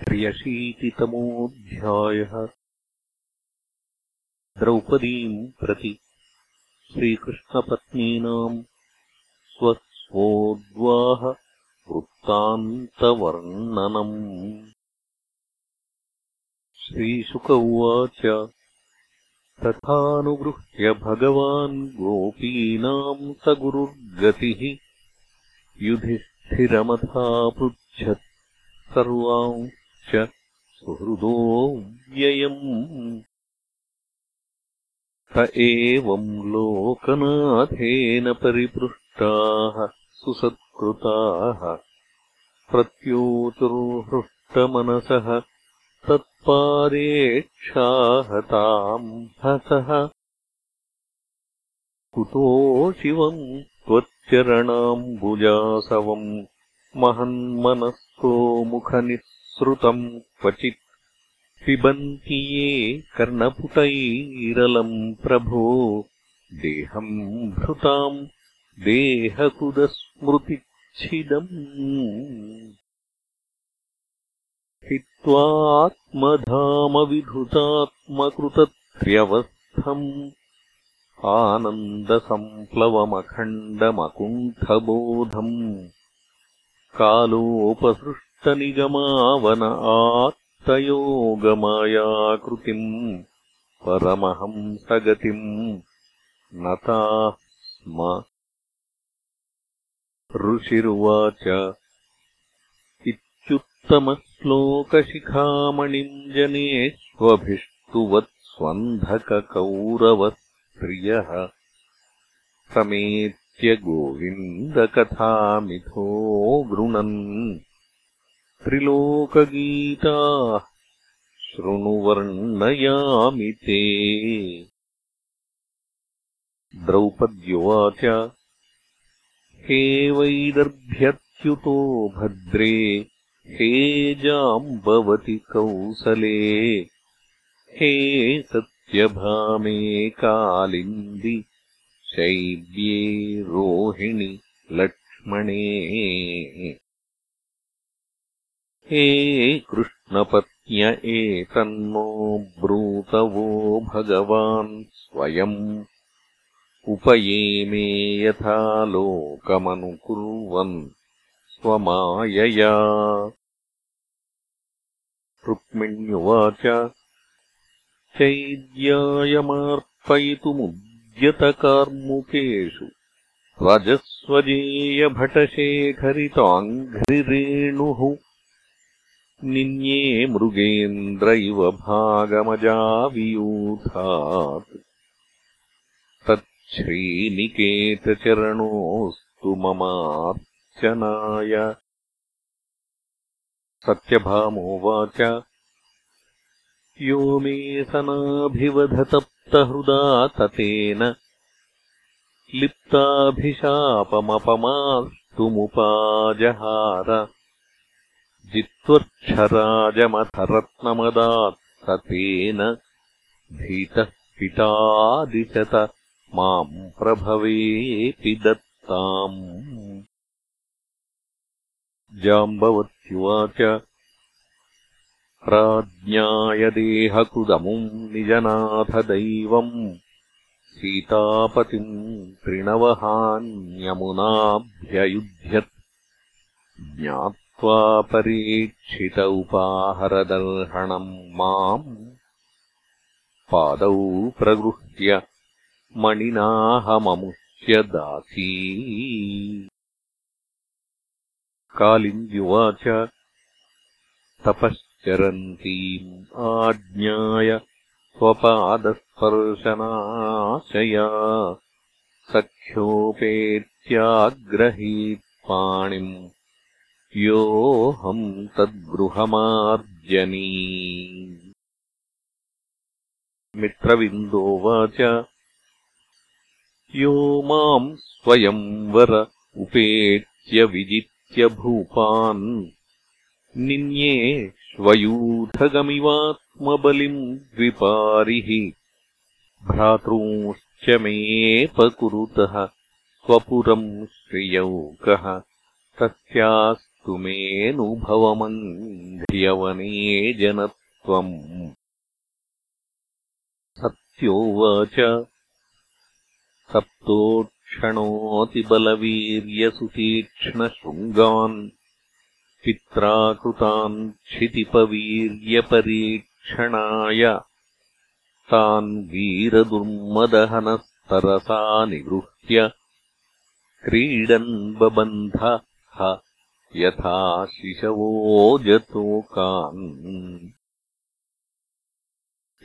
त्र्यशीतितमोऽध्यायः द्रौपदीम् प्रति श्रीकृष्णपत्नीनाम् स्वस्वोद्वाह वृत्तान्तवर्णनम्। श्रीशुक उवाच तथानुगृह्य भगवान् गोपीनाम् स गुरुर्गतिः युधिष्ठिरमथापृच्छत् सर्वांश्च सुहृदो व्ययम् त एवम् लोकनाथेन परिपृष्टाः सुसत्कृताः प्रत्योचुर्हृष्टमनसः तत्पादेक्षाहताम् हसः। कुतो शिवम् त्वच्चरणाम्बुजासवम् महन्मनस्को मुखनिःसृतम् क्वचित् पिबन्ति ये कर्णपुटैरलम् प्रभो। देहम् भृताम् देहकुदस्मृतिच्छिदम्। हित्वात्मधामविधृतात्मकृतत्र्यवस्थम् आनन्दसम्प्लवमखण्डमकुण्ठबोधम् कालोपसृष्टनिगमावन आत्तयोगमायाकृतिम् परमहंसगतिम् नताः स्म ऋषिरुवाच। इत्युत्तमश्लोकशिखामणिम् जनेष्वभिष्टुवत्स्वन्धककौरवस्त्रियः समेत् गोविन्दकथामिथो गृणन् त्रिलोकगीताः। शृणुवर्णयामि ते। द्रौपद्युवाच हे वैदर्भ्यच्युतो भद्रे हे जाम्बवति कौसले हे सत्यभामे कालिन्दि शैव्ये रोहिणि लक्ष्मणे हे कृष्णपत्न्य एतन्नो ब्रूतवो भगवान् स्वयम् उपयेमे यथा लोकमनुकुर्वन् स्वमायया। रुक्मिण्युवाच चैद्यायमार्पयितुमुद् यतकार्मुकेषु रजस्वजेयभटशेखरिताङ्घ्रिरेणुः निन्ये मृगेन्द्र इव भागमजावियूथात्। तच्छ्रीनिकेतचरणोऽस्तु ममार्चनाय। सत्यभामोवाच यो मे सनाभिवधत हृदा ततेन लिप्ताभिशापमपमास्तुमुपाजहार जित्वर्क्षराजमथरत्नमदात्ततेन भीतः पितादिशत माम् प्रभवेऽपि दत्ताम्। जाम्बवत्युवाच राज्ञायदेहकृदमुम् निजनाथदैवम्। सीतापतिम् त्रिणवहान्यमुनाभ्ययुध्यत् ज्ञात्वा परीक्षित उपाहरदर्हणम् माम् पादौ प्रगृह्य मणिनाहममुष्य दासी। कालिन्द्युवाच तपः चरन्तीम् आज्ञाय स्वपादस्पर्शनाशया सख्योपेत्याग्रहीत्पाणिम् योऽहम् तद्गृहमार्जनी। मित्रविन्दोवाच यो माम् स्वयंवर उपेत्य विजित्य भूपान्। निन्ये स्वयूथगमिवात्मबलिम् द्विपारिः। भ्रातॄंश्च मेऽपकुरुतः स्वपुरम् श्रियौकः। तस्यास्तु मेऽनुभवमङ्गीकुर्वन् सन्ध्यवने जनत्वम् सत्योवाच सप्तोक्षणोऽतिबलवीर्यसुतीक्ष्णशृङ्गान् पित्राकृतान् क्षितिपवीर्यपरीक्षणाय। तान् वीरदुर्मदहनस्तरसा निगृह्य। क्रीडन् बबन्ध यथा शिशवोजतोकान्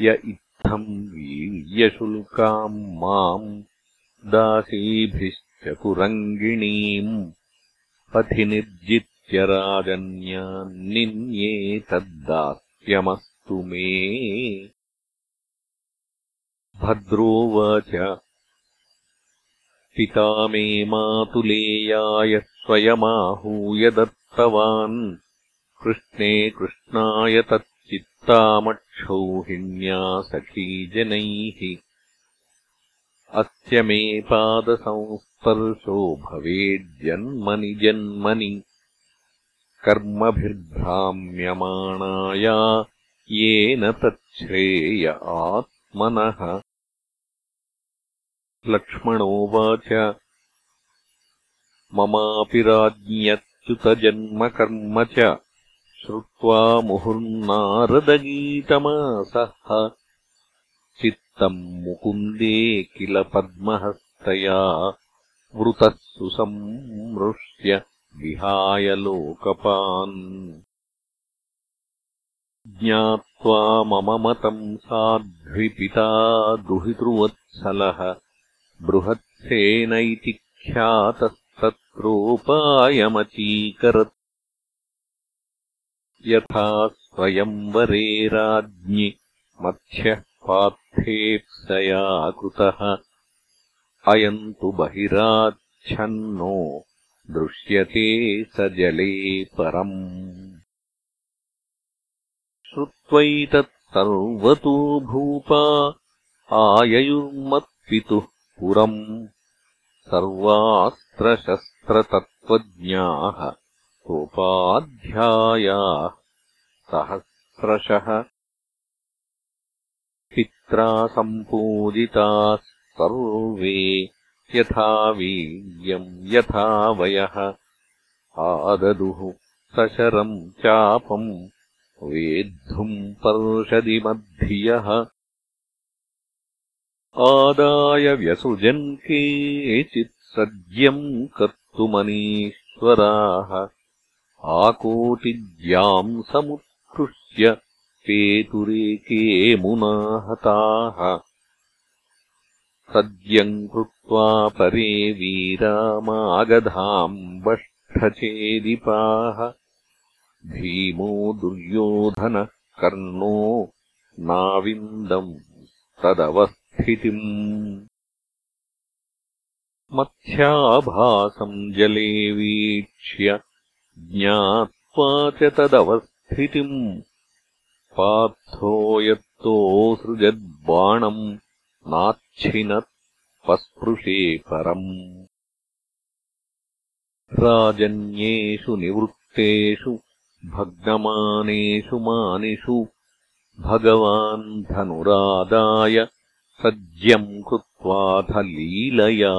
य इत्थम् वीर्यशुल्काम् माम् दासीभिश्चतुरङ्गिणीम् पथि निर्जित्य राजन्यान्निन्येतद्दास्यमस्तु मे। भद्रोवाच पिता मे मातुलेयाय स्वयमाहूय दत्तवान् कृष्णे कृष्णाय तच्चित्तामक्षौहिण्या सखीजनैः अस्य मे पादसंस्पर्शो भवेज्जन्मनि जन्मनि कर्मभिर्भ्राम्यमाणाया येन तच्छ्रेय आत्मनः। लक्ष्मणोवाच ममापि राज्ञच्युतजन्मकर्म च। श्रुत्वा मुहुर्नारदगीतमासः चित्तम् मुकुन्दे किल पद्महस्तया। वृतः सुसंमृश्य विहाय लोकपान्। ज्ञात्वा मम मतम् साध्विपिता दुहितृवत्सलः। बृहत्सेन इति ख्यातस्तत्रोपायमचीकरत् यथा स्वयंवरे राज्ञि मत्स्यः पार्थेप्सया कृतः अयम् तु बहिराच्छन्नो दृश्यते स जले परम्। श्रुत्वैतत् सर्वतो भूपा आययुर्मत्पितुः पुरम् सर्वास्त्रशस्त्रतत्त्वज्ञाः सोपाध्यायाः सहस्रशः पित्रा सम्पूजिताः सर्वे यथा वीर्यम् यथा वयः आददुः सशरम् चापम् वेद्धुम् पर्षदिमद्धियः आदाय व्यसृजन् केचित् सज्यम् कर्तुमनीश्वराः आकोटिज्याम् समुत्कृष्य पेतुरेके मुनाहताः सद्यम् कृत्वा परे वीरामागधाम् बष्ठचेदिपाः भीमो दुर्योधनः कर्णो नाविन्दम् तदवस्थ मत्स्याभासम् जले वीक्ष्य ज्ञात्वा च तदवस्थितिम्। पार्थो यत्तोऽसृजद्बाणम् नाच्छिनत् पस्पृशे परम्। राजन्येषु निवृत्तेषु भग्नमानेषु मानिषु भगवान् धनुरादाय सज्यम् कृत्वाथ लीलया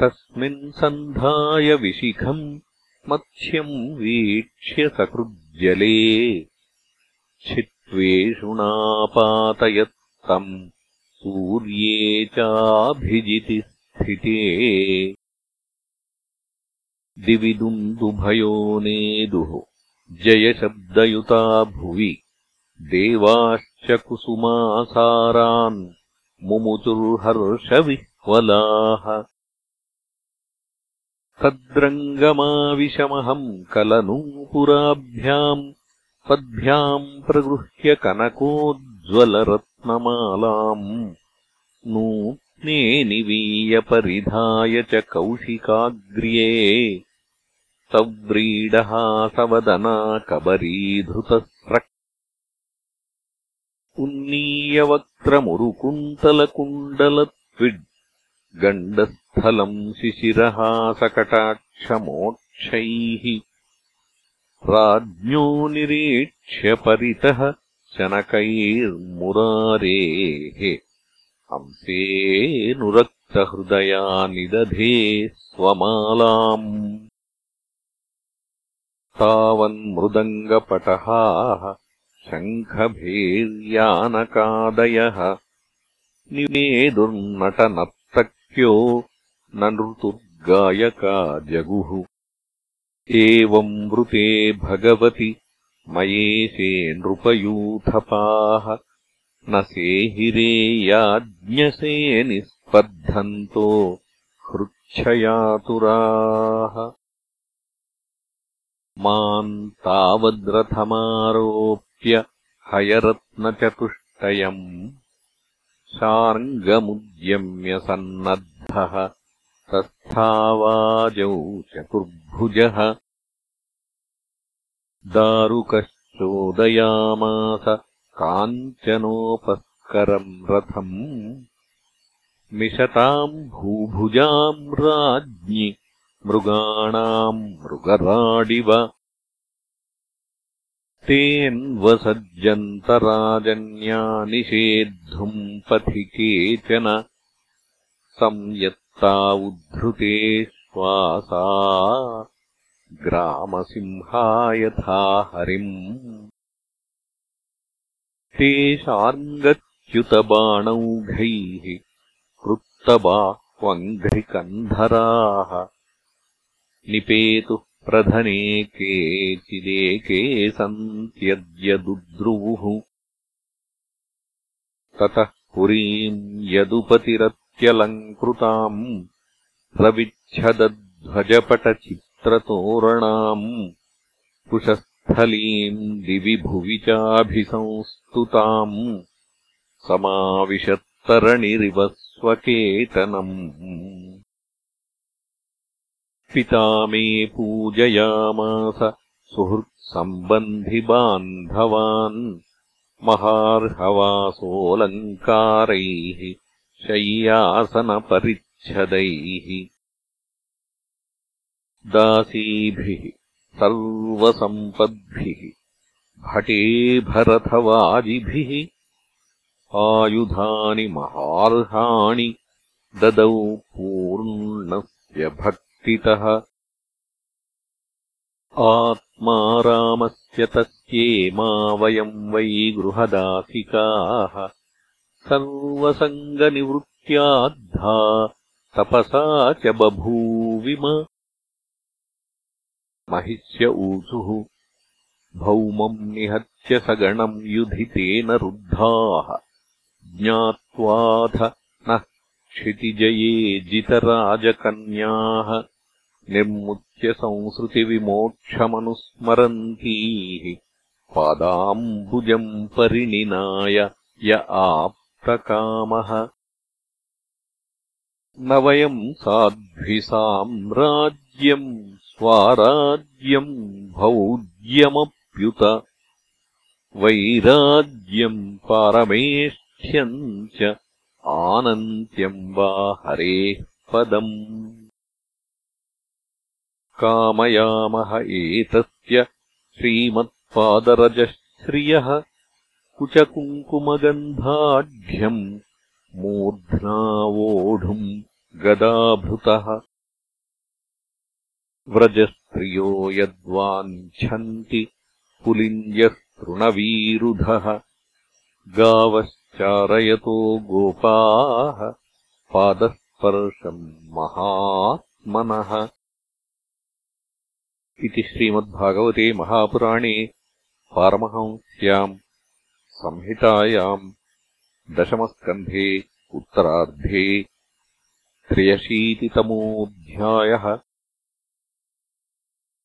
तस्मिन् सन्धाय विशिखम् मत्स्यम् वीक्ष्य सकृज्जले। छित्त्वेषुणापातयत्तम् सूर्ये चाभिजिति स्थिते। दिवि दुन्दुभयो नेदुः जयशब्दयुता भुवि। देवाश्च कुसुमासारान् मुमुचुर्हर्षविह्वलाः तद्रङ्गमाविशमहम् कलनूपुराभ्याम् पद्भ्याम् प्रगृह्य कनकोज्ज्वलरत्नमालाम्। नूत्ने निवीयपरिधाय च कौशिकाग्र्ये सव्रीडहासवदना कबरीधृतस्रक् उन्नीयवक्त्रमुरुकुन्तलकुण्डलत्विड् गण्डस्थलम् शिशिरहासकटाक्षमोक्षैः राज्ञो निरीक्ष्य परितः शनकैर्मुरारेः हंसेऽनुरक्तहृदया निदधे स्वमालाम् तावन्मृदङ्गपटहाः शङ्खभेर्यानकादयः। निवेदुर्नटनर्तक्यो न नृतुर्गायका जगुः एवम् वृते भगवति मयेशे नृपयूथपाः। न सेहिरे याज्ञसे निःस्पर्धन्तो हृच्छयातुराः। माम् तावद्रथमारोप्य हयरत्नचतुष्टयम् शार्ङ्गमुद्यम्य सन्नद्धः तस्थावाजौ चतुर्भुजः दारुकश्चोदयामास काञ्चनोपस्करम् रथम् मिषताम् भूभुजाम् राज्ञि मृगाणाम् मृगराडिव तेऽन्वसज्जन्तराजन्या निषेद्धुम् पथि केचन। संयत्ता उद्धृते श्वासा ग्रामसिंहा यथा हरिम् तेषार्ङ्गच्युतबाणौघैः कृत्तबाह्वङ्घ्रिकन्धराः निपेतुः प्रधने केचिदेके सन्त्यद्यदुद्रुवुः। ततः पुरीम् यदुपतिरत्यलङ्कृताम् प्रविच्छदध्वजपटचित्रतोरणाम् कुशस्थलीम् दिवि भुवि चाभिसंस्तुताम् समाविशत्तरणिरिव स्वकेतनम् पिता मे पूजयामास सुहृत्सम्बन्धिबान्धवान् महार्हवासोऽलङ्कारैः शय्यासनपरिच्छदैः दासीभिः सर्वसम्पद्भिः भटेभरथवाजिभिः आयुधानि महार्हाणि ददौ पूर्णस्य भक् आत्मा रामस्य तस्येमा वयम् वै गृहदासिकाः। सर्वसङ्गनिवृत्त्याद्धा तपसा च बभूविम। महिष्य ऊचुः। भौमम् निहत्य सगणम् युधितेन रुद्धाः। ज्ञात्वाथ नः क्षितिजये जितराजकन्याः निर्मुच्य संसृतिविमोक्षमनुस्मरन्तीः पादाम्बुजम् परिणिनाय य आप्तकामः न वयम् साध्विसाम्राज्यम् स्वाराज्यम् भौज्यमप्युत वैराज्यम् पारमेष्ठ्यम् च आनन्त्यम् वा हरेः पदम् कामयामः एतस्य श्रीमत्पादरजश्रियः कुचकुङ्कुमगन्धाढ्यम् मूर्ध्नावोढुम् गदाभृतः। व्रजस्त्रियो यद्वाञ्छन्ति पुलिञ्जस्तृणवीरुधः गावश्चारयतो गोपाः पादस्पर्शम् महात्मनः इति श्रीमद्भागवते महापुराणे पारमहंस्याम् संहितायाम् दशमस्कन्धे उत्तरार्धे त्र्यशीतितमोऽध्यायः